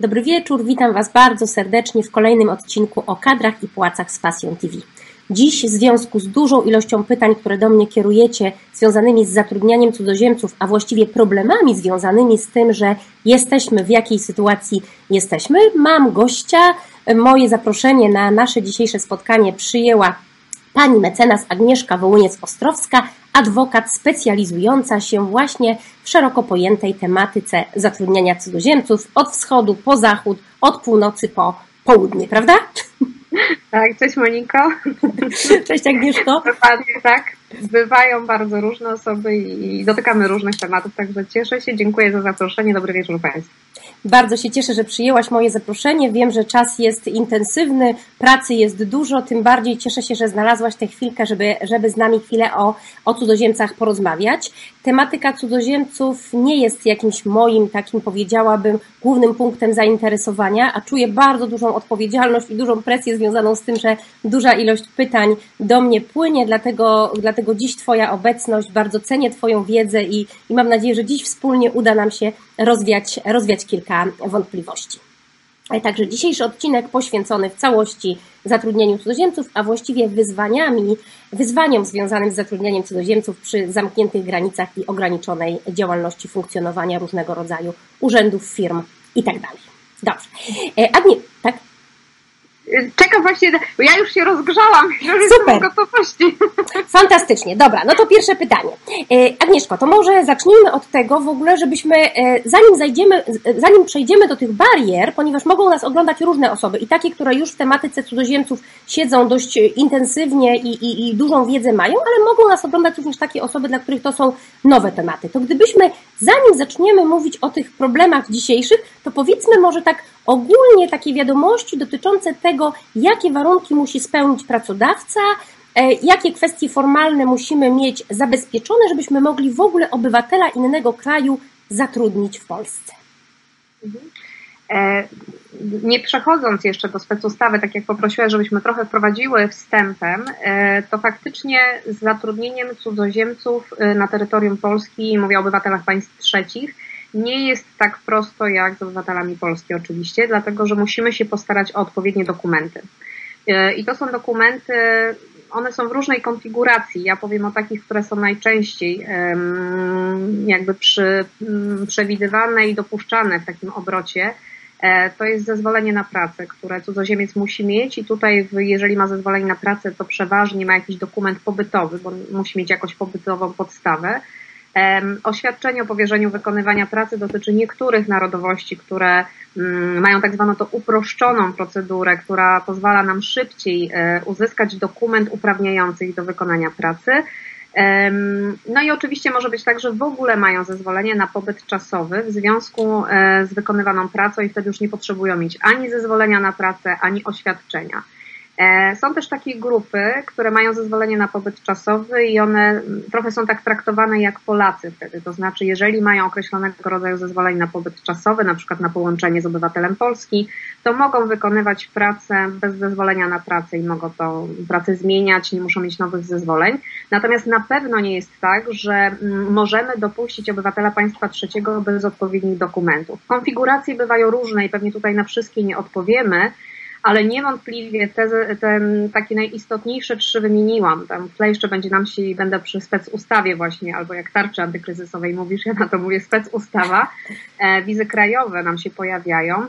Dobry wieczór, witam Was bardzo serdecznie w kolejnym odcinku o kadrach i płacach z Fasją TV. Dziś w związku z dużą ilością pytań, które do mnie kierujecie, związanymi z zatrudnianiem cudzoziemców, a właściwie problemami związanymi z tym, że jesteśmy w jakiej sytuacji jesteśmy, mam gościa. Moje zaproszenie na nasze dzisiejsze spotkanie przyjęła pani mecenas Agnieszka Wołyniec-Ostrowska, adwokat specjalizująca się właśnie w szeroko pojętej tematyce zatrudniania cudzoziemców od wschodu po zachód, od północy po południe, prawda? Tak, cześć Moniko. Cześć Agnieszko. Dokładnie tak. Bywają bardzo różne osoby i dotykamy różnych tematów, także cieszę się. Dziękuję za zaproszenie. Dobry wieczór Państwu. Bardzo się cieszę, że przyjęłaś moje zaproszenie. Wiem, że czas jest intensywny, pracy jest dużo, tym bardziej cieszę się, że znalazłaś tę chwilkę, żeby, żeby z nami chwilę o, o cudzoziemcach porozmawiać. Tematyka cudzoziemców nie jest jakimś moim, takim powiedziałabym, głównym punktem zainteresowania, a czuję bardzo dużą odpowiedzialność i dużą presję związaną z tym, że duża ilość pytań do mnie płynie, dlatego, dlatego dziś Twoja obecność, bardzo cenię Twoją wiedzę i, i mam nadzieję, że dziś wspólnie uda nam się rozwiać, rozwiać kilka wątpliwości. Także dzisiejszy odcinek poświęcony w całości zatrudnieniu cudzoziemców, a właściwie wyzwaniami, wyzwaniom związanym z zatrudnieniem cudzoziemców przy zamkniętych granicach i ograniczonej działalności funkcjonowania różnego rodzaju urzędów, firm itd. Tak Dobrze. E, Agni, tak? Czekam właśnie, bo ja już się rozgrzałam, już Super. jestem w gotowości. Fantastycznie, dobra, no to pierwsze pytanie. E, Agnieszko, to może zacznijmy od tego w ogóle, żebyśmy, e, zanim zajdziemy, zanim przejdziemy do tych barier, ponieważ mogą nas oglądać różne osoby i takie, które już w tematyce cudzoziemców siedzą dość intensywnie i, i, i dużą wiedzę mają, ale mogą nas oglądać również takie osoby, dla których to są nowe tematy. To gdybyśmy, zanim zaczniemy mówić o tych problemach dzisiejszych, to powiedzmy może tak ogólnie takie wiadomości dotyczące tego, jakie warunki musi spełnić pracodawca, e, jakie kwestie formalne musimy mieć zabezpieczone, żebyśmy mogli w ogóle obywatela innego kraju zatrudnić w Polsce. Mhm. E, nie przechodząc jeszcze do specustawy, tak jak poprosiła, żebyśmy trochę wprowadziły wstępem, e, to faktycznie z zatrudnieniem cudzoziemców na terytorium Polski, mówię o obywatelach państw trzecich, nie jest tak prosto jak z obywatelami Polski oczywiście, dlatego że musimy się postarać o odpowiednie dokumenty. E, I to są dokumenty, one są w różnej konfiguracji. Ja powiem o takich, które są najczęściej jakby przy, przewidywane i dopuszczane w takim obrocie. E, to jest zezwolenie na pracę, które cudzoziemiec musi mieć i tutaj, jeżeli ma zezwolenie na pracę, to przeważnie ma jakiś dokument pobytowy, bo musi mieć jakąś pobytową podstawę. Oświadczenie o powierzeniu wykonywania pracy dotyczy niektórych narodowości, które mm, mają tak zwaną to uproszczoną procedurę, która pozwala nam szybciej e, uzyskać dokument uprawniający ich do wykonania pracy. No i oczywiście może być tak, że w ogóle mają zezwolenie na pobyt czasowy w związku e, z wykonywaną pracą i wtedy już nie potrzebują mieć ani zezwolenia na pracę, ani oświadczenia. E, są też takie grupy, które mają zezwolenie na pobyt czasowy i one trochę są tak traktowane jak Polacy wtedy. To znaczy, jeżeli mają określonego rodzaju zezwolenie na pobyt czasowy, na przykład na połączenie z obywatelem Polski, to mogą wykonywać pracę bez zezwolenia na pracę i mogą to pracę zmieniać, nie muszą mieć nowych zezwoleń. Natomiast na pewno nie jest tak, że możemy dopuścić obywatela państwa trzeciego bez odpowiednich dokumentów. Konfiguracje bywają różne i pewnie tutaj na wszystkie nie odpowiemy, ale niewątpliwie te, te takie najistotniejsze trzy wymieniłam. Tam tle jeszcze będzie nam się, będę przy spec ustawie właśnie, albo jak tarczy antykryzysowej mówisz, ja na to mówię spec ustawa, e, wizy krajowe nam się pojawiają.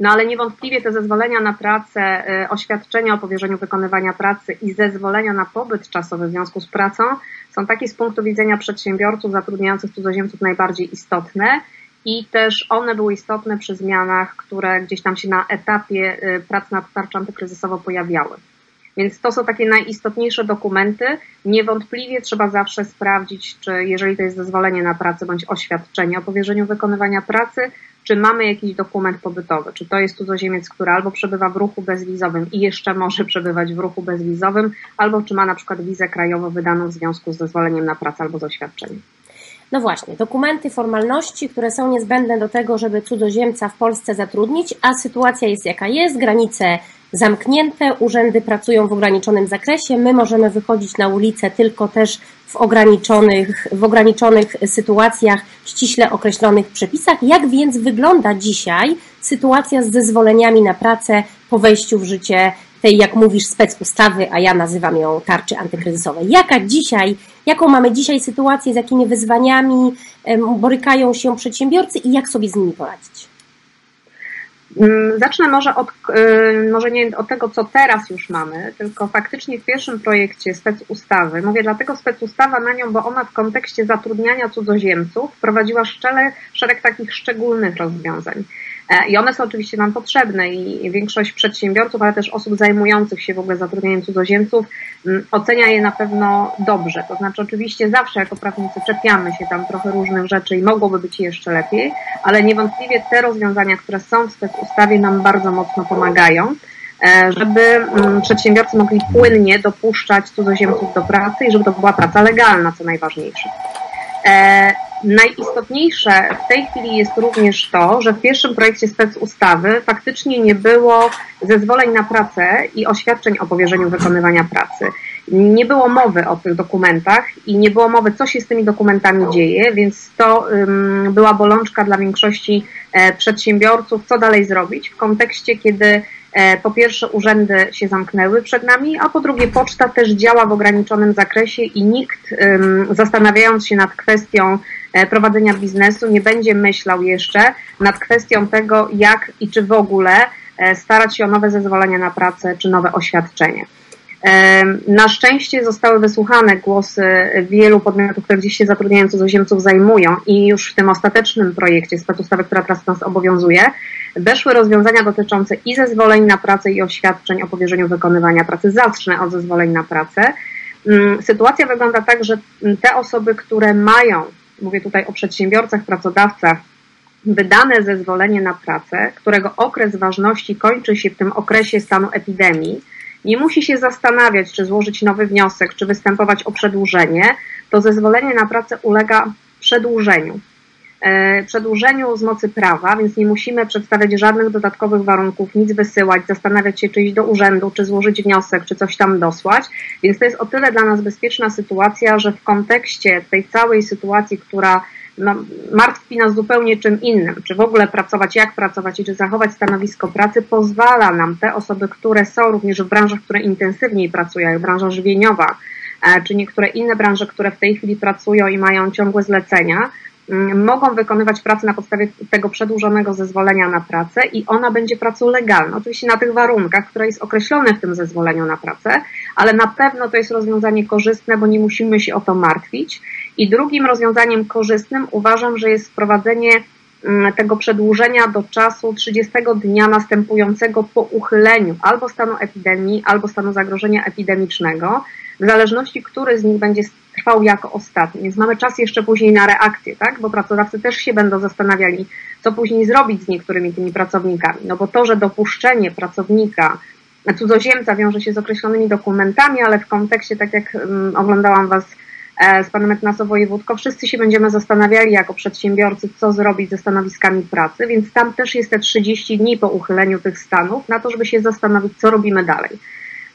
No ale niewątpliwie te zezwolenia na pracę, e, oświadczenia o powierzeniu wykonywania pracy i zezwolenia na pobyt czasowy w związku z pracą są takie z punktu widzenia przedsiębiorców zatrudniających cudzoziemców najbardziej istotne i też one były istotne przy zmianach, które gdzieś tam się na etapie y, prac nad tarczą antykryzysową pojawiały. Więc to są takie najistotniejsze dokumenty. Niewątpliwie trzeba zawsze sprawdzić, czy jeżeli to jest zezwolenie na pracę bądź oświadczenie o powierzeniu wykonywania pracy, czy mamy jakiś dokument pobytowy, czy to jest cudzoziemiec, który albo przebywa w ruchu bezwizowym i jeszcze może przebywać w ruchu bezwizowym, albo czy ma na przykład wizę krajową wydaną w związku z zezwoleniem na pracę albo z oświadczeniem. No właśnie, dokumenty, formalności, które są niezbędne do tego, żeby cudzoziemca w Polsce zatrudnić, a sytuacja jest jaka jest, granice zamknięte, urzędy pracują w ograniczonym zakresie, my możemy wychodzić na ulicę tylko też w ograniczonych, w ograniczonych sytuacjach, ściśle określonych przepisach. Jak więc wygląda dzisiaj sytuacja z zezwoleniami na pracę po wejściu w życie tej, jak mówisz, specustawy, a ja nazywam ją tarczy antykryzysowej. Jaka dzisiaj, jaką mamy dzisiaj sytuację, z jakimi wyzwaniami borykają się przedsiębiorcy i jak sobie z nimi poradzić? Mm, zacznę może od, y, może nie od tego, co teraz już mamy, tylko faktycznie w pierwszym projekcie specustawy. Mówię dlatego specustawa na nią, bo ona w kontekście zatrudniania cudzoziemców wprowadziła szereg, szereg takich szczególnych rozwiązań. E, I one są oczywiście nam potrzebne i większość przedsiębiorców, ale też osób zajmujących się w ogóle zatrudnianiem cudzoziemców mm, ocenia je na pewno dobrze. To znaczy oczywiście zawsze jako prawnicy czepiamy się tam trochę różnych rzeczy i mogłoby być jeszcze lepiej, ale niewątpliwie te rozwiązania, które są w specustawie nam bardzo mocno pomagają e, żeby mm, przedsiębiorcy mogli płynnie dopuszczać cudzoziemców do pracy i żeby to była praca legalna, co najważniejsze. Najistotniejsze w tej chwili jest również to, że w pierwszym projekcie specustawy faktycznie nie było zezwoleń na pracę i oświadczeń o powierzeniu wykonywania pracy. Nie było mowy o tych dokumentach i nie było mowy, co się z tymi dokumentami dzieje, więc to była bolączka dla większości e, przedsiębiorców, co dalej zrobić w kontekście, kiedy po pierwsze, urzędy się zamknęły przed nami, a po drugie, poczta też działa w ograniczonym zakresie i nikt, zastanawiając się nad kwestią e, prowadzenia biznesu, nie będzie myślał jeszcze nad kwestią tego, jak i czy w ogóle e, starać się o nowe zezwolenia na pracę czy nowe oświadczenie. Na szczęście zostały wysłuchane głosy wielu podmiotów, które gdzieś się zatrudniają cudzoziemców zajmują i już w tym ostatecznym projekcie specustawy, która teraz nas obowiązuje, weszły rozwiązania dotyczące i zezwoleń na pracę i oświadczeń o powierzeniu wykonywania pracy. Zacznę od zezwoleń na pracę. Mm, sytuacja wygląda tak, że te osoby, które mają, mówię tutaj o przedsiębiorcach, pracodawcach, wydane zezwolenie na pracę, którego okres ważności kończy się w tym okresie stanu epidemii, nie musi się zastanawiać, czy złożyć nowy wniosek, czy występować o przedłużenie, to zezwolenie na pracę ulega przedłużeniu. E, przedłużeniu z mocy prawa, więc nie musimy przedstawiać żadnych dodatkowych warunków, nic wysyłać, zastanawiać się, czy iść do urzędu, czy złożyć wniosek, czy coś tam dosłać. Więc to jest o tyle dla nas bezpieczna sytuacja, że w kontekście tej całej sytuacji, która no, martwi nas zupełnie czym innym, czy w ogóle pracować, jak pracować i czy zachować stanowisko pracy, pozwala nam te osoby, które są również w branżach, które intensywniej pracują, jak branża żywieniowa, e, czy niektóre inne branże, które w tej chwili pracują i mają ciągłe zlecenia, mogą wykonywać pracę na podstawie tego przedłużonego zezwolenia na pracę i ona będzie pracą legalną. Oczywiście na tych warunkach, które jest określone w tym zezwoleniu na pracę, ale na pewno to jest rozwiązanie korzystne, bo nie musimy się o to martwić. I drugim rozwiązaniem korzystnym uważam, że jest wprowadzenie mm, tego przedłużenia do czasu 30 dnia następującego po uchyleniu albo stanu epidemii, albo stanu zagrożenia epidemicznego, w zależności, który z nich będzie trwał jako ostatni. Więc mamy czas jeszcze później na reakcję, tak? Bo pracodawcy też się będą zastanawiali, co później zrobić z niektórymi tymi pracownikami. No bo to, że dopuszczenie pracownika, cudzoziemca wiąże się z określonymi dokumentami, ale w kontekście, tak jak um, oglądałam Was e, z panem Etnaso Wojewódko, wszyscy się będziemy zastanawiali jako przedsiębiorcy, co zrobić ze stanowiskami pracy, więc tam też jest te 30 dni po uchyleniu tych stanów na to, żeby się zastanowić, co robimy dalej.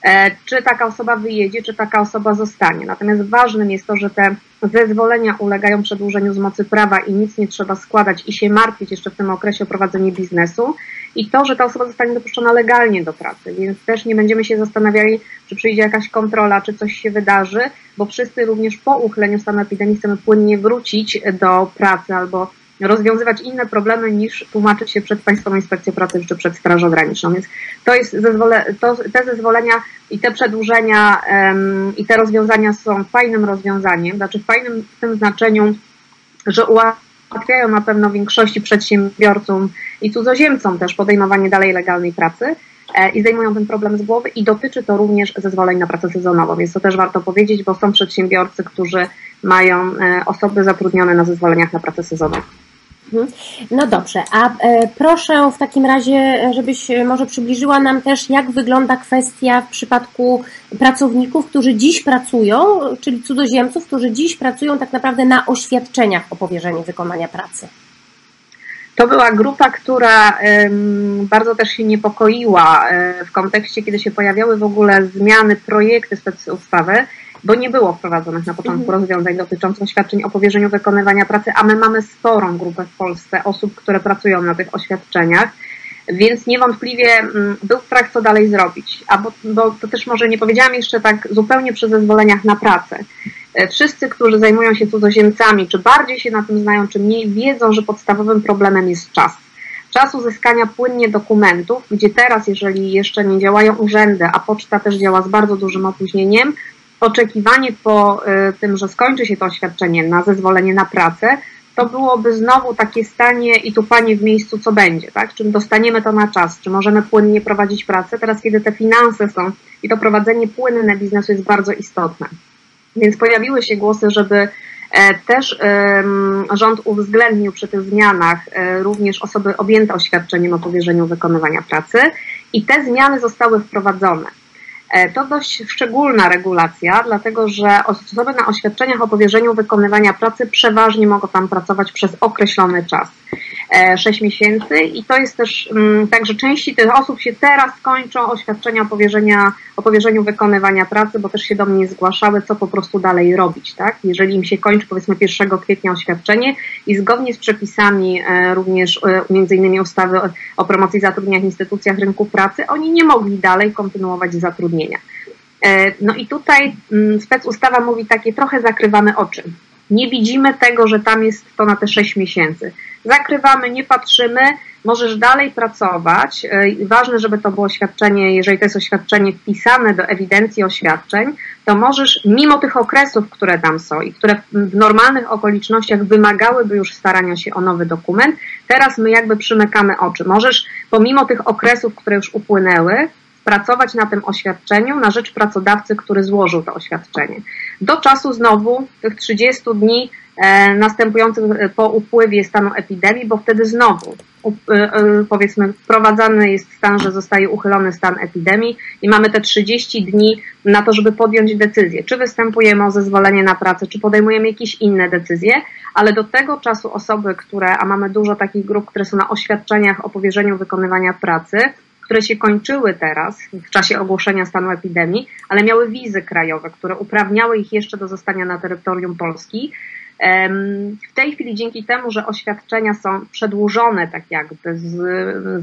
E, czy taka osoba wyjedzie, czy taka osoba zostanie. Natomiast ważnym jest to, że te zezwolenia ulegają przedłużeniu z mocy prawa i nic nie trzeba składać i się martwić jeszcze w tym okresie o prowadzenie biznesu i to, że ta osoba zostanie dopuszczona legalnie do pracy, więc też nie będziemy się zastanawiali, czy przyjdzie jakaś kontrola, czy coś się wydarzy, bo wszyscy również po uchyleniu stanu epidemii chcemy płynnie wrócić do pracy albo rozwiązywać inne problemy niż tłumaczyć się przed Państwową Inspekcją Pracy czy przed Strażą Graniczną. Więc to jest zezwole, to, te zezwolenia i te przedłużenia um, i te rozwiązania są fajnym rozwiązaniem, znaczy fajnym w tym znaczeniu, że ułatwiają na pewno większości przedsiębiorcom i cudzoziemcom też podejmowanie dalej legalnej pracy e, i zdejmują ten problem z głowy i dotyczy to również zezwoleń na pracę sezonową, więc to też warto powiedzieć, bo są przedsiębiorcy, którzy mają e, osoby zatrudnione na zezwoleniach na pracę sezonową. Mhm. No dobrze, a e, proszę w takim razie, żebyś może przybliżyła nam też, jak wygląda kwestia w przypadku pracowników, którzy dziś pracują, czyli cudzoziemców, którzy dziś pracują tak naprawdę na oświadczeniach o powierzeniu wykonania pracy. To była grupa, która bardzo też się niepokoiła e, w kontekście, kiedy się pojawiały w ogóle zmiany, projekty specustawy, bo nie było wprowadzonych na początku mhm. rozwiązań dotyczących oświadczeń o powierzeniu wykonywania pracy, a my mamy sporą grupę w Polsce osób, które pracują na tych oświadczeniach. Więc niewątpliwie mm, był strach, co dalej zrobić. A bo, bo to też może nie powiedziałam jeszcze tak zupełnie przy zezwoleniach na pracę. E, wszyscy, którzy zajmują się cudzoziemcami, czy bardziej się na tym znają, czy mniej, wiedzą, że podstawowym problemem jest czas. Czas uzyskania płynnie dokumentów, gdzie teraz, jeżeli jeszcze nie działają urzędy, a poczta też działa z bardzo dużym opóźnieniem, oczekiwanie po e, tym, że skończy się to oświadczenie na zezwolenie na pracę, to byłoby znowu takie stanie i tupanie w miejscu, co będzie, tak? Czy dostaniemy to na czas, czy możemy płynnie prowadzić pracę, teraz kiedy te finanse są i to prowadzenie płynne biznesu jest bardzo istotne. Więc pojawiły się głosy, żeby e, też rząd uwzględnił przy tych zmianach e, również osoby objęte oświadczeniem o powierzeniu wykonywania pracy i te zmiany zostały wprowadzone. E, to dość szczególna regulacja, dlatego że osoby na oświadczeniach o powierzeniu wykonywania pracy przeważnie mogą tam pracować przez określony czas. 6 e, miesięcy i to jest też mm, tak, że części tych osób się teraz kończą oświadczenia o, powierzenia, o powierzeniu wykonywania pracy, bo też się do mnie zgłaszały, co po prostu dalej robić, tak? Jeżeli im się kończy powiedzmy 1 kwietnia oświadczenie i zgodnie z przepisami e, również między innymi ustawy o promocji zatrudnienia w instytucjach rynku pracy, oni nie mogli dalej kontynuować zatrudnienia zatrudnienia. E, no i tutaj mm, spec ustawa mówi takie trochę zakrywamy oczy. Nie widzimy tego, że tam jest to na te 6 miesięcy. Zakrywamy, nie patrzymy, możesz dalej pracować. E, ważne, żeby to było oświadczenie, jeżeli to jest oświadczenie wpisane do ewidencji oświadczeń, to możesz, mimo tych okresów, które tam są i które w normalnych okolicznościach wymagałyby już starania się o nowy dokument, teraz my jakby przymykamy oczy. Możesz, pomimo tych okresów, które już upłynęły, pracować na tym oświadczeniu na rzecz pracodawcy, który złożył to oświadczenie. Do czasu znowu tych 30 dni e, następujących e, po upływie stanu epidemii, bo wtedy znowu e, powiedzmy wprowadzany jest stan, że zostaje uchylony stan epidemii i mamy te 30 dni na to, żeby podjąć decyzję, czy występujemy o zezwolenie na pracę, czy podejmujemy jakieś inne decyzje, ale do tego czasu osoby, które, a mamy dużo takich grup, które są na oświadczeniach o powierzeniu wykonywania pracy, które się kończyły teraz w czasie ogłoszenia stanu epidemii, ale miały wizy krajowe, które uprawniały ich jeszcze do zostania na terytorium Polski. W tej chwili dzięki temu, że oświadczenia są przedłużone tak jakby z,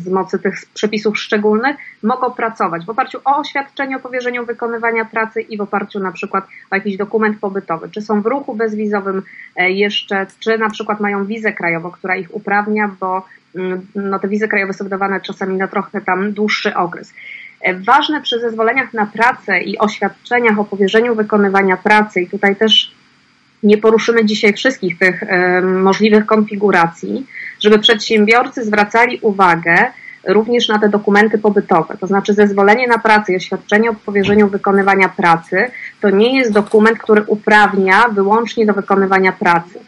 z mocy tych przepisów szczególnych, mogą pracować w oparciu o oświadczenie o powierzeniu wykonywania pracy i w oparciu na przykład o jakiś dokument pobytowy. Czy są w ruchu bezwizowym e, jeszcze, czy na przykład mają wizę krajową, która ich uprawnia, bo mm, no, te wizy krajowe są wydawane czasami na trochę tam dłuższy okres. E, ważne przy zezwoleniach na pracę i oświadczeniach o powierzeniu wykonywania pracy, i tutaj też nie poruszymy dzisiaj wszystkich tych możliwych konfiguracji, żeby przedsiębiorcy zwracali uwagę również na te dokumenty pobytowe. To znaczy zezwolenie na pracę i oświadczenie o powierzeniu wykonywania pracy to nie jest dokument, który uprawnia wyłącznie do wykonywania pracy.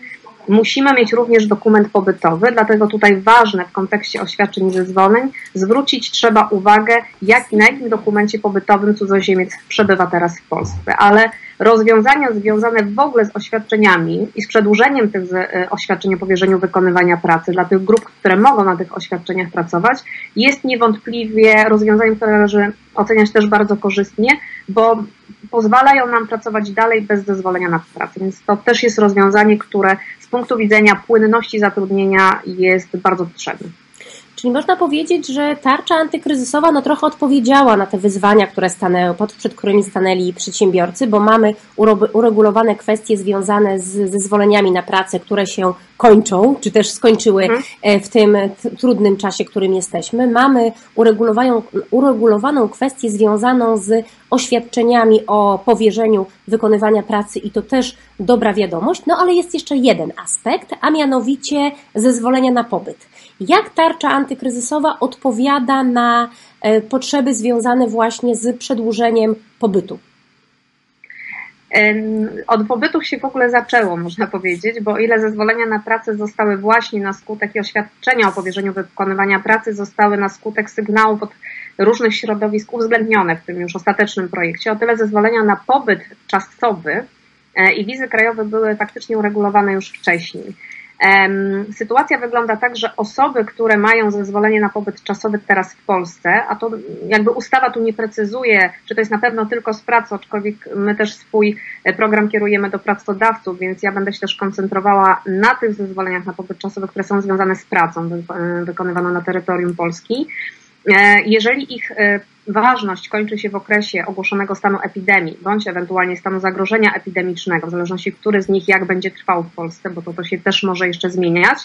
Musimy mieć również dokument pobytowy, dlatego tutaj ważne w kontekście oświadczeń zezwoleń zwrócić trzeba uwagę, jak, na jakim dokumencie pobytowym cudzoziemiec przebywa teraz w Polsce. Ale rozwiązania związane w ogóle z oświadczeniami i z przedłużeniem tych e, oświadczeń o powierzeniu wykonywania pracy dla tych grup, które mogą na tych oświadczeniach pracować, jest niewątpliwie rozwiązaniem, które należy oceniać też bardzo korzystnie, bo pozwalają nam pracować dalej bez zezwolenia na pracę. Więc to też jest rozwiązanie, które z punktu widzenia płynności zatrudnienia jest bardzo potrzebne. Czyli można powiedzieć, że tarcza antykryzysowa no trochę odpowiedziała na te wyzwania, które stanęły, przed którymi stanęli przedsiębiorcy, bo mamy uregulowane kwestie związane z zezwoleniami na pracę, które się kończą, czy też skończyły mhm. e, w tym trudnym czasie, którym jesteśmy. Mamy uregulowaną, uregulowaną kwestię związaną z oświadczeniami o powierzeniu wykonywania pracy i to też dobra wiadomość, no ale jest jeszcze jeden aspekt, a mianowicie zezwolenia na pobyt. Jak tarcza antykryzysowa odpowiada na e, potrzeby związane właśnie z przedłużeniem pobytu? Od pobytów się w ogóle zaczęło, można powiedzieć, bo ile zezwolenia na pracę zostały właśnie na skutek i oświadczenia o powierzeniu wykonywania pracy zostały na skutek sygnałów od różnych środowisk uwzględnione w tym już ostatecznym projekcie, o tyle zezwolenia na pobyt czasowy e, i wizy krajowe były faktycznie uregulowane już wcześniej. Sytuacja wygląda tak, że osoby, które mają zezwolenie na pobyt czasowy teraz w Polsce, a to jakby ustawa tu nie precyzuje, czy to jest na pewno tylko z pracy, aczkolwiek my też swój e, program kierujemy do pracodawców, więc ja będę się też koncentrowała na tych zezwoleniach na pobyt czasowy, które są związane z pracą e, wykonywaną na terytorium Polski. E, jeżeli ich ważność kończy się w okresie ogłoszonego stanu epidemii, bądź ewentualnie stanu zagrożenia epidemicznego, w zależności który z nich jak będzie trwał w Polsce, bo to, to się też może jeszcze zmieniać,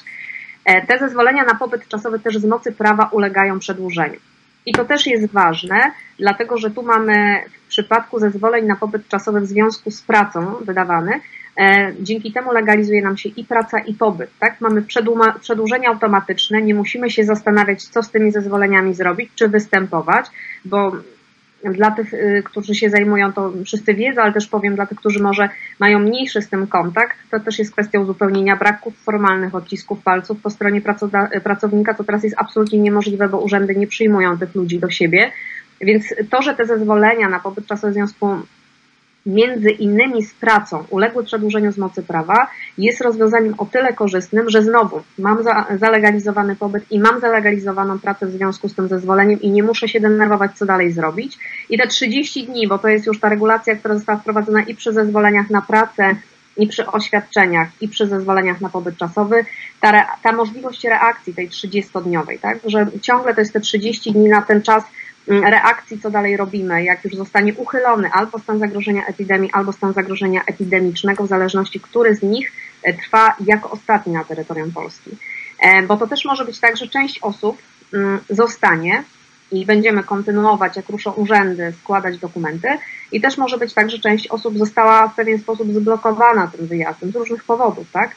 e, te zezwolenia na pobyt czasowy też z mocy prawa ulegają przedłużeniu. I to też jest ważne, dlatego że tu mamy w przypadku zezwoleń na pobyt czasowy w związku z pracą wydawany, e, dzięki temu legalizuje nam się i praca, i pobyt. Tak? Mamy przedłużenie automatyczne, nie musimy się zastanawiać, co z tymi zezwoleniami zrobić, czy występować, bo dla tych, y, którzy się zajmują, to wszyscy wiedzą, ale też powiem dla tych, którzy może mają mniejszy z tym kontakt, to też jest kwestia uzupełnienia braków formalnych odcisków palców po stronie pracownika, co teraz jest absolutnie niemożliwe, bo urzędy nie przyjmują tych ludzi do siebie. Więc to, że te zezwolenia na pobyt czasowy związku między innymi z pracą. Uległy przedłużeniu z mocy prawa. Jest rozwiązaniem o tyle korzystnym, że znowu mam za, zalegalizowany pobyt i mam zalegalizowaną pracę w związku z tym zezwoleniem i nie muszę się denerwować, co dalej zrobić. I te 30 dni, bo to jest już ta regulacja, która została wprowadzona i przy zezwoleniach na pracę, i przy oświadczeniach, i przy zezwoleniach na pobyt czasowy, ta, ta możliwość reakcji tej 30-dniowej, tak, że ciągle to jest te 30 dni na ten czas, reakcji, co dalej robimy, jak już zostanie uchylony albo stan zagrożenia epidemii, albo stan zagrożenia epidemicznego, w zależności, który z nich e, trwa jako ostatni na terytorium Polski. E, bo to też może być tak, że część osób mm, zostanie i będziemy kontynuować, jak ruszą urzędy, składać dokumenty. I też może być tak, że część osób została w pewien sposób zblokowana tym wyjazdem z różnych powodów, tak?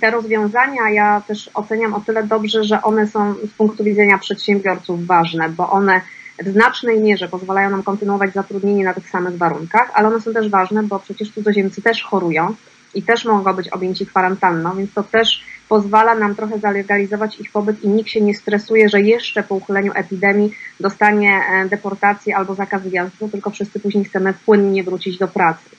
Te rozwiązania ja też oceniam o tyle dobrze, że one są z punktu widzenia przedsiębiorców ważne, bo one w znacznej mierze pozwalają nam kontynuować zatrudnienie na tych samych warunkach, ale one są też ważne, bo przecież cudzoziemcy też chorują i też mogą być objęci kwarantanną, więc to też pozwala nam trochę zalegalizować ich pobyt i nikt się nie stresuje, że jeszcze po uchyleniu epidemii dostanie e, deportację albo zakaz wjazdu, tylko wszyscy później chcemy płynnie wrócić do pracy.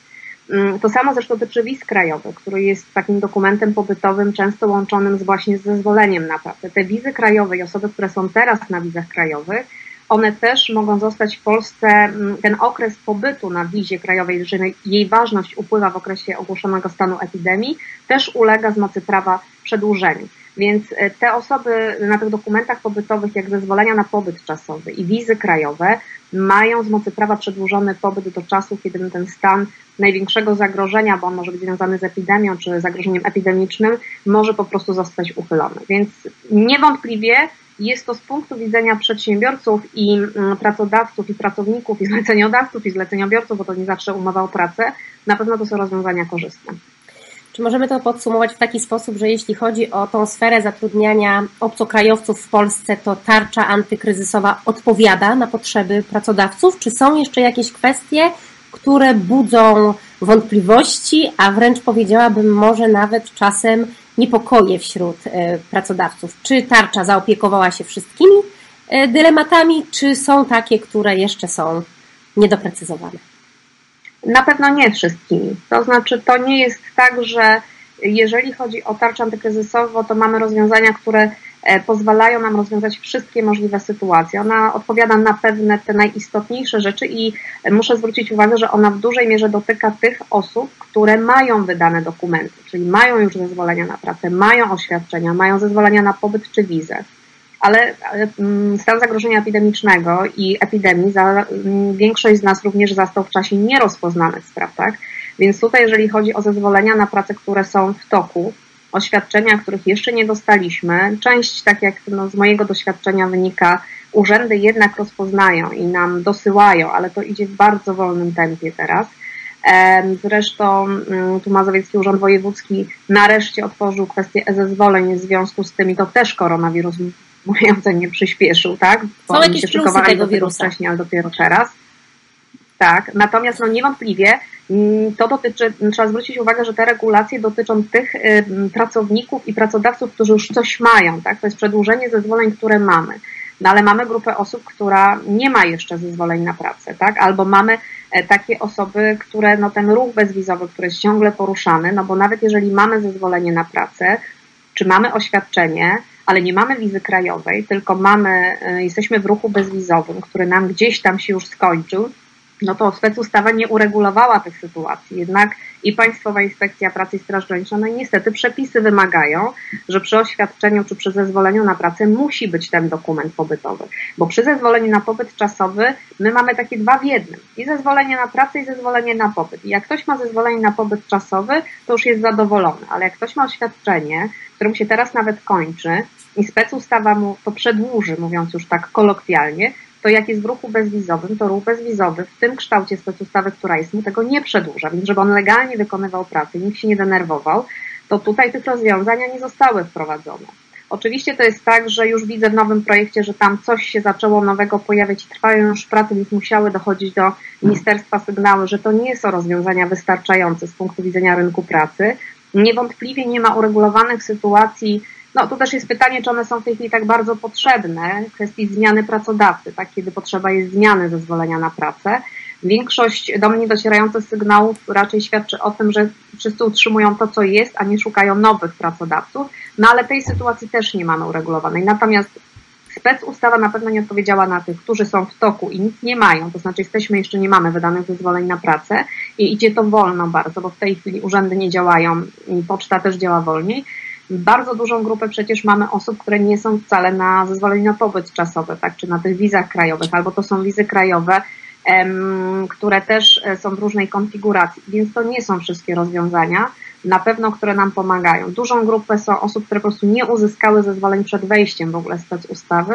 Mm, to samo zresztą dotyczy wiz krajowych, który jest takim dokumentem pobytowym, często łączonym z właśnie z zezwoleniem na pracę. Te wizy krajowe i osoby, które są teraz na wizach krajowych, one też mogą zostać w Polsce, mm, ten okres pobytu na wizie krajowej, że jej ważność upływa w okresie ogłoszonego stanu epidemii, też ulega z mocy prawa przedłużeniu. Więc e, te osoby na tych dokumentach pobytowych, jak zezwolenia na pobyt czasowy i wizy krajowe, mają z mocy prawa przedłużony pobyt do czasu, kiedy ten stan największego zagrożenia, bo on może być związany z epidemią czy zagrożeniem epidemicznym, może po prostu zostać uchylony. Więc niewątpliwie jest to z punktu widzenia przedsiębiorców i mm, pracodawców i pracowników i zleceniodawców i zleceniobiorców, bo to nie zawsze umowa o pracę, na pewno to są rozwiązania korzystne. Czy możemy to podsumować w taki sposób, że jeśli chodzi o tą sferę zatrudniania obcokrajowców w Polsce, to tarcza antykryzysowa odpowiada na potrzeby pracodawców? Czy są jeszcze jakieś kwestie, które budzą wątpliwości, a wręcz powiedziałabym może nawet czasem niepokoje wśród e, pracodawców? Czy tarcza zaopiekowała się wszystkimi e, dylematami, czy są takie, które jeszcze są niedoprecyzowane? Na pewno nie wszystkimi. To znaczy, to nie jest tak, że jeżeli chodzi o tarczę antykryzysową, to mamy rozwiązania, które e, pozwalają nam rozwiązać wszystkie możliwe sytuacje. Ona odpowiada na pewne te najistotniejsze rzeczy i muszę zwrócić uwagę, że ona w dużej mierze dotyka tych osób, które mają wydane dokumenty, czyli mają już zezwolenia na pracę, mają oświadczenia, mają zezwolenia na pobyt czy wizę ale mm, stan zagrożenia epidemicznego i epidemii za, mm, większość z nas również zastał w czasie nierozpoznanych spraw, tak? Więc tutaj, jeżeli chodzi o zezwolenia na pracę, które są w toku, oświadczenia, których jeszcze nie dostaliśmy, część, tak jak no, z mojego doświadczenia wynika, urzędy jednak rozpoznają i nam dosyłają, ale to idzie w bardzo wolnym tempie teraz. Zresztą mm, tu Mazowiecki Urząd Wojewódzki nareszcie otworzył kwestię e-zezwoleń w związku z tym i to też koronawirus moje ocenie przyspieszył, tak? Bo Są jakieś plusy tego wirusa. Wcześniej, ale dopiero teraz. Tak, natomiast no niewątpliwie mm, to dotyczy, trzeba zwrócić uwagę, że te regulacje dotyczą tych pracowników i pracodawców, którzy już coś mają, tak? To jest przedłużenie zezwoleń, które mamy. No ale mamy grupę osób, która nie ma jeszcze zezwoleń na pracę, tak? Albo mamy e, takie osoby, które no ten ruch bezwizowy, który jest ciągle poruszany, no bo nawet jeżeli mamy zezwolenie na pracę, czy mamy oświadczenie, ale nie mamy wizy krajowej, tylko mamy, e, jesteśmy w ruchu bezwizowym, który nam gdzieś tam się już skończył, no to specustawa nie uregulowała tych sytuacji. Jednak i Państwowa Inspekcja Pracy i Straż Graniczna, no i niestety przepisy wymagają, że przy oświadczeniu czy przy zezwoleniu na pracę musi być ten dokument pobytowy. Bo przy zezwoleniu na pobyt czasowy my mamy takie dwa w jednym. I zezwolenie na pracę i zezwolenie na pobyt. I jak ktoś ma zezwolenie na pobyt czasowy, to już jest zadowolony. Ale jak ktoś ma oświadczenie, którym się teraz nawet kończy i specustawa mu to przedłuży, mówiąc już tak kolokwialnie, to jak jest w ruchu bezwizowym, to ruch bezwizowy w tym kształcie specustawy, która jest mu tego nie przedłuża, więc żeby on legalnie wykonywał pracę, nikt się nie denerwował, to tutaj tych rozwiązania nie zostały wprowadzone. Oczywiście to jest tak, że już widzę w nowym projekcie, że tam coś się zaczęło nowego pojawiać i trwają już prace, więc musiały dochodzić do ministerstwa sygnały, że to nie są rozwiązania wystarczające z punktu widzenia rynku pracy. Niewątpliwie nie ma uregulowanych sytuacji no to też jest pytanie, czy one są w tej chwili tak bardzo potrzebne w kwestii zmiany pracodawcy, tak, kiedy potrzeba jest zmiany zezwolenia na pracę. Większość do mnie docierających sygnałów raczej świadczy o tym, że wszyscy utrzymują to, co jest, a nie szukają nowych pracodawców, no ale tej sytuacji też nie mamy uregulowanej. Natomiast spec ustawa na pewno nie odpowiedziała na tych, którzy są w toku i nic nie mają, to znaczy jesteśmy jeszcze nie mamy wydanych zezwoleń na pracę i idzie to wolno bardzo, bo w tej chwili urzędy nie działają i poczta też działa wolniej bardzo dużą grupę przecież mamy osób, które nie są wcale na zezwoleniu na pobyt czasowy, tak, czy na tych wizach krajowych, albo to są wizy krajowe, które też e, są w różnej konfiguracji, więc to nie są wszystkie rozwiązania, na pewno, które nam pomagają. Dużą grupę są osób, które po prostu nie uzyskały zezwoleń przed wejściem w ogóle spec ustawy.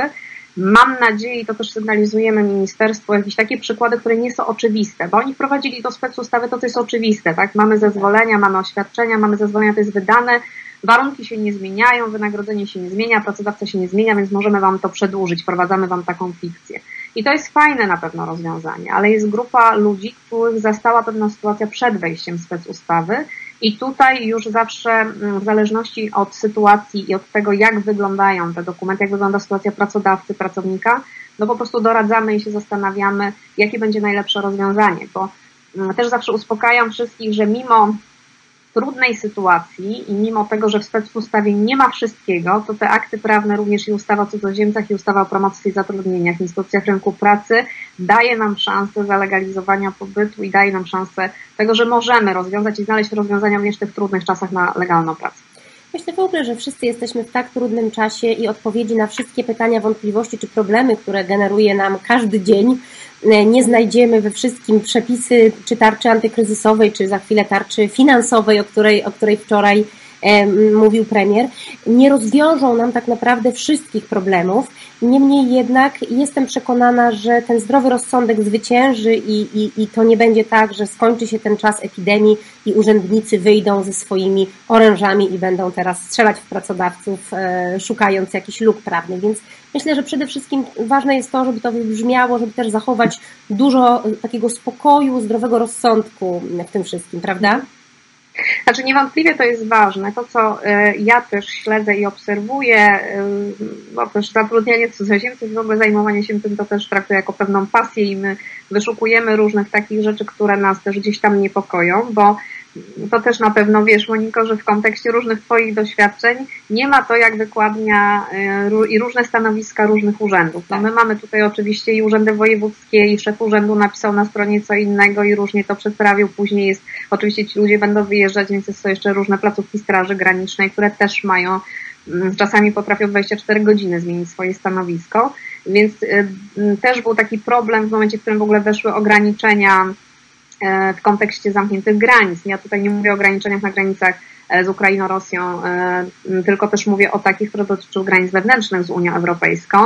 Mam nadzieję, i to też sygnalizujemy ministerstwu, jakieś takie przykłady, które nie są oczywiste, bo oni wprowadzili do spec ustawy to, co jest oczywiste, tak? Mamy zezwolenia, mamy oświadczenia, mamy zezwolenia, to jest wydane, warunki się nie zmieniają, wynagrodzenie się nie zmienia, pracodawca się nie zmienia, więc możemy Wam to przedłużyć, wprowadzamy Wam taką fikcję. I to jest fajne na pewno rozwiązanie, ale jest grupa ludzi, których zastała pewna sytuacja przed wejściem specustawy i tutaj już zawsze mm, w zależności od sytuacji i od tego, jak wyglądają te dokumenty, jak wygląda sytuacja pracodawcy, pracownika, no po prostu doradzamy i się zastanawiamy, jakie będzie najlepsze rozwiązanie, bo mm, też zawsze uspokajam wszystkich, że mimo trudnej sytuacji i mimo tego, że w specustawie nie ma wszystkiego, to te akty prawne, również i ustawa o cudzoziemcach i ustawa o promocji zatrudnienia w instytucjach rynku pracy daje nam szansę zalegalizowania pobytu i daje nam szansę tego, że możemy rozwiązać i znaleźć rozwiązania również w tych trudnych czasach na legalną pracę. Myślę w ogóle, że wszyscy jesteśmy w tak trudnym czasie i odpowiedzi na wszystkie pytania, wątpliwości czy problemy, które generuje nam każdy dzień, e, nie znajdziemy we wszystkim przepisy czy tarczy antykryzysowej, czy za chwilę tarczy finansowej, o której, o której wczoraj mówił premier, nie rozwiążą nam tak naprawdę wszystkich problemów. Niemniej jednak jestem przekonana, że ten zdrowy rozsądek zwycięży i, i, i to nie będzie tak, że skończy się ten czas epidemii i urzędnicy wyjdą ze swoimi orężami i będą teraz strzelać w pracodawców, e, szukając jakichś luk prawnych. Więc myślę, że przede wszystkim ważne jest to, żeby to wybrzmiało, żeby też zachować dużo takiego spokoju, zdrowego rozsądku w tym wszystkim, prawda? Znaczy niewątpliwie to jest ważne. To, co e, ja też śledzę i obserwuję, e, bo też zatrudnianie cudzoziemców, w ogóle zajmowanie się tym, to też traktuję jako pewną pasję i my wyszukujemy różnych takich rzeczy, które nas też gdzieś tam niepokoją, bo to też na pewno wiesz, Moniko, że w kontekście różnych Twoich doświadczeń nie ma to jak wykładnia y, i różne stanowiska różnych urzędów. No my mamy tutaj oczywiście i urzędy wojewódzkie i szef urzędu napisał na stronie co innego i różnie to przedstawił. Później jest, oczywiście ci ludzie będą wyjeżdżać, więc są jeszcze różne placówki Straży Granicznej, które też mają, mm, czasami potrafią 24 godziny zmienić swoje stanowisko. Więc y, też był taki problem w momencie, w którym w ogóle weszły ograniczenia w kontekście zamkniętych granic. Ja tutaj nie mówię o ograniczeniach na granicach e, z Ukrainą, Rosją, e, tylko też mówię o takich, które dotyczą granic wewnętrznych z Unią Europejską,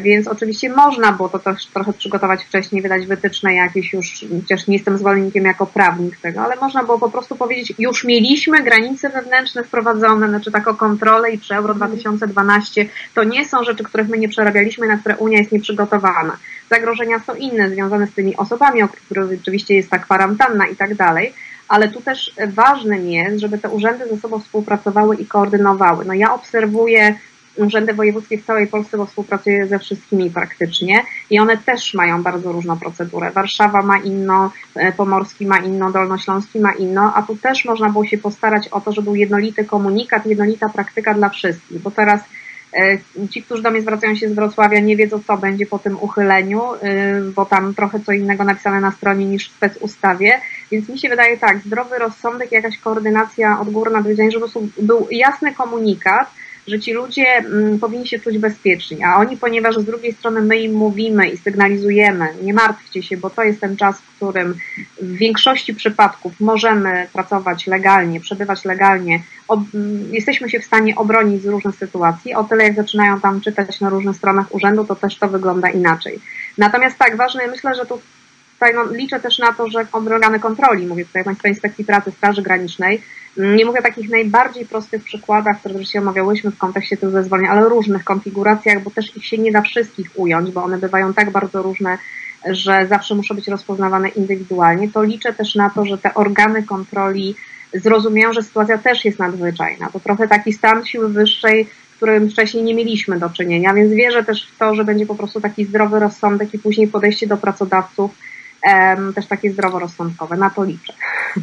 więc oczywiście można było to też trochę przygotować wcześniej, wydać wytyczne jakieś już, chociaż nie jestem zwolennikiem jako prawnik tego, ale można było po prostu powiedzieć, już mieliśmy granice wewnętrzne wprowadzone, znaczy taką kontrolę i przy Euro 2012 to nie są rzeczy, których my nie przerabialiśmy, na które Unia jest nieprzygotowana. Zagrożenia są inne, związane z tymi osobami, o których rzeczywiście jest ta kwarantanna i tak dalej, ale tu też ważnym jest, żeby te urzędy ze sobą współpracowały i koordynowały. No ja obserwuję urzędy wojewódzkie w całej Polsce, bo współpracuję ze wszystkimi praktycznie i one też mają bardzo różną procedurę. Warszawa ma inną, e, Pomorski ma inną, Dolnośląski ma inną, a tu też można było się postarać o to, żeby był jednolity komunikat, jednolita praktyka dla wszystkich, bo teraz E, ci, którzy do mnie zwracają się z Wrocławia, nie wiedzą, co będzie po tym uchyleniu, e, bo tam trochę co innego napisane na stronie niż w spec ustawie. Więc mi się wydaje tak, zdrowy rozsądek, jakaś koordynacja odgórna, dowiedzienie, żeby był jasny komunikat, że ci ludzie mm, powinni się czuć bezpieczni, a oni, ponieważ z drugiej strony my im mówimy i sygnalizujemy, nie martwcie się, bo to jest ten czas, w którym w większości przypadków możemy pracować legalnie, przebywać legalnie, ob, mm, jesteśmy się w stanie obronić z różnych sytuacji, o tyle jak zaczynają tam czytać na różnych stronach urzędu, to też to wygląda inaczej. Natomiast tak, ważne, myślę, że tu tutaj no, liczę też na to, że organy kontroli, mówię tutaj o Państwa Inspekcji Pracy, Straży Granicznej, nie mówię o takich najbardziej prostych przykładach, które się omawiałyśmy w kontekście tych zezwoleń, ale różnych konfiguracjach, bo też ich się nie da wszystkich ująć, bo one bywają tak bardzo różne, że zawsze muszą być rozpoznawane indywidualnie, to liczę też na to, że te organy kontroli zrozumieją, że sytuacja też jest nadzwyczajna. To trochę taki stan siły wyższej, którym wcześniej nie mieliśmy do czynienia, więc wierzę też w to, że będzie po prostu taki zdrowy rozsądek i później podejście do pracodawców też takie zdroworozsądkowe. Na to liczę.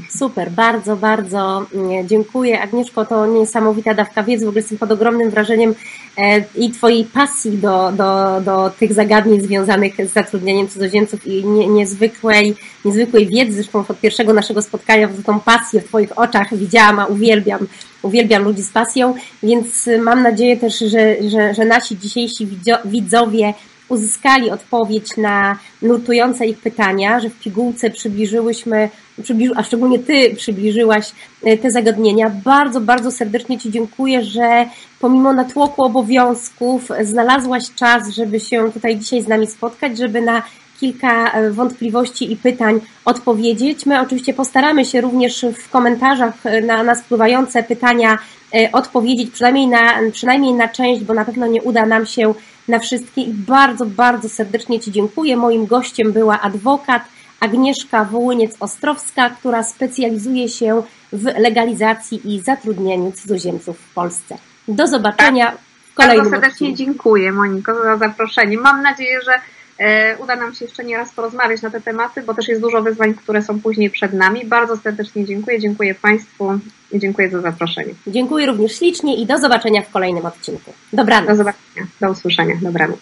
Super, bardzo, bardzo mm, dziękuję. Agnieszko, to niesamowita dawka wiedzy. W ogóle jestem pod ogromnym wrażeniem e, i Twojej pasji do, do, do tych zagadnień związanych z zatrudnieniem cudzoziemców i nie, niezwykłej, niezwykłej wiedzy. Zresztą od pierwszego naszego spotkania tą pasję w Twoich oczach widziałam, a uwielbiam, uwielbiam ludzi z pasją, więc mam nadzieję też, że, że, że nasi dzisiejsi widzowie uzyskali odpowiedź na nurtujące ich pytania, że w pigułce przybliżyłyśmy, przybliży, a szczególnie Ty przybliżyłaś e, te zagadnienia. Bardzo, bardzo serdecznie Ci dziękuję, że pomimo natłoku obowiązków znalazłaś czas, żeby się tutaj dzisiaj z nami spotkać, żeby na kilka e, wątpliwości i pytań odpowiedzieć. My oczywiście postaramy się również w komentarzach na, na spływające pytania e, odpowiedzieć, przynajmniej na, przynajmniej na część, bo na pewno nie uda nam się na wszystkie i bardzo, bardzo serdecznie Ci dziękuję. Moim gościem była adwokat Agnieszka Wołyniec-Ostrowska, która specjalizuje się w legalizacji i zatrudnieniu cudzoziemców w Polsce. Do zobaczenia w kolejnym Bardzo serdecznie odcinku. dziękuję Moniko za zaproszenie. Mam nadzieję, że E, uda nam się jeszcze nie raz porozmawiać na te tematy, bo też jest dużo wyzwań, które są później przed nami. Bardzo serdecznie dziękuję, dziękuję Państwu i dziękuję za zaproszenie. Dziękuję również ślicznie i do zobaczenia w kolejnym odcinku. Dobranoc. Do zobaczenia, do usłyszenia. Dobranoc.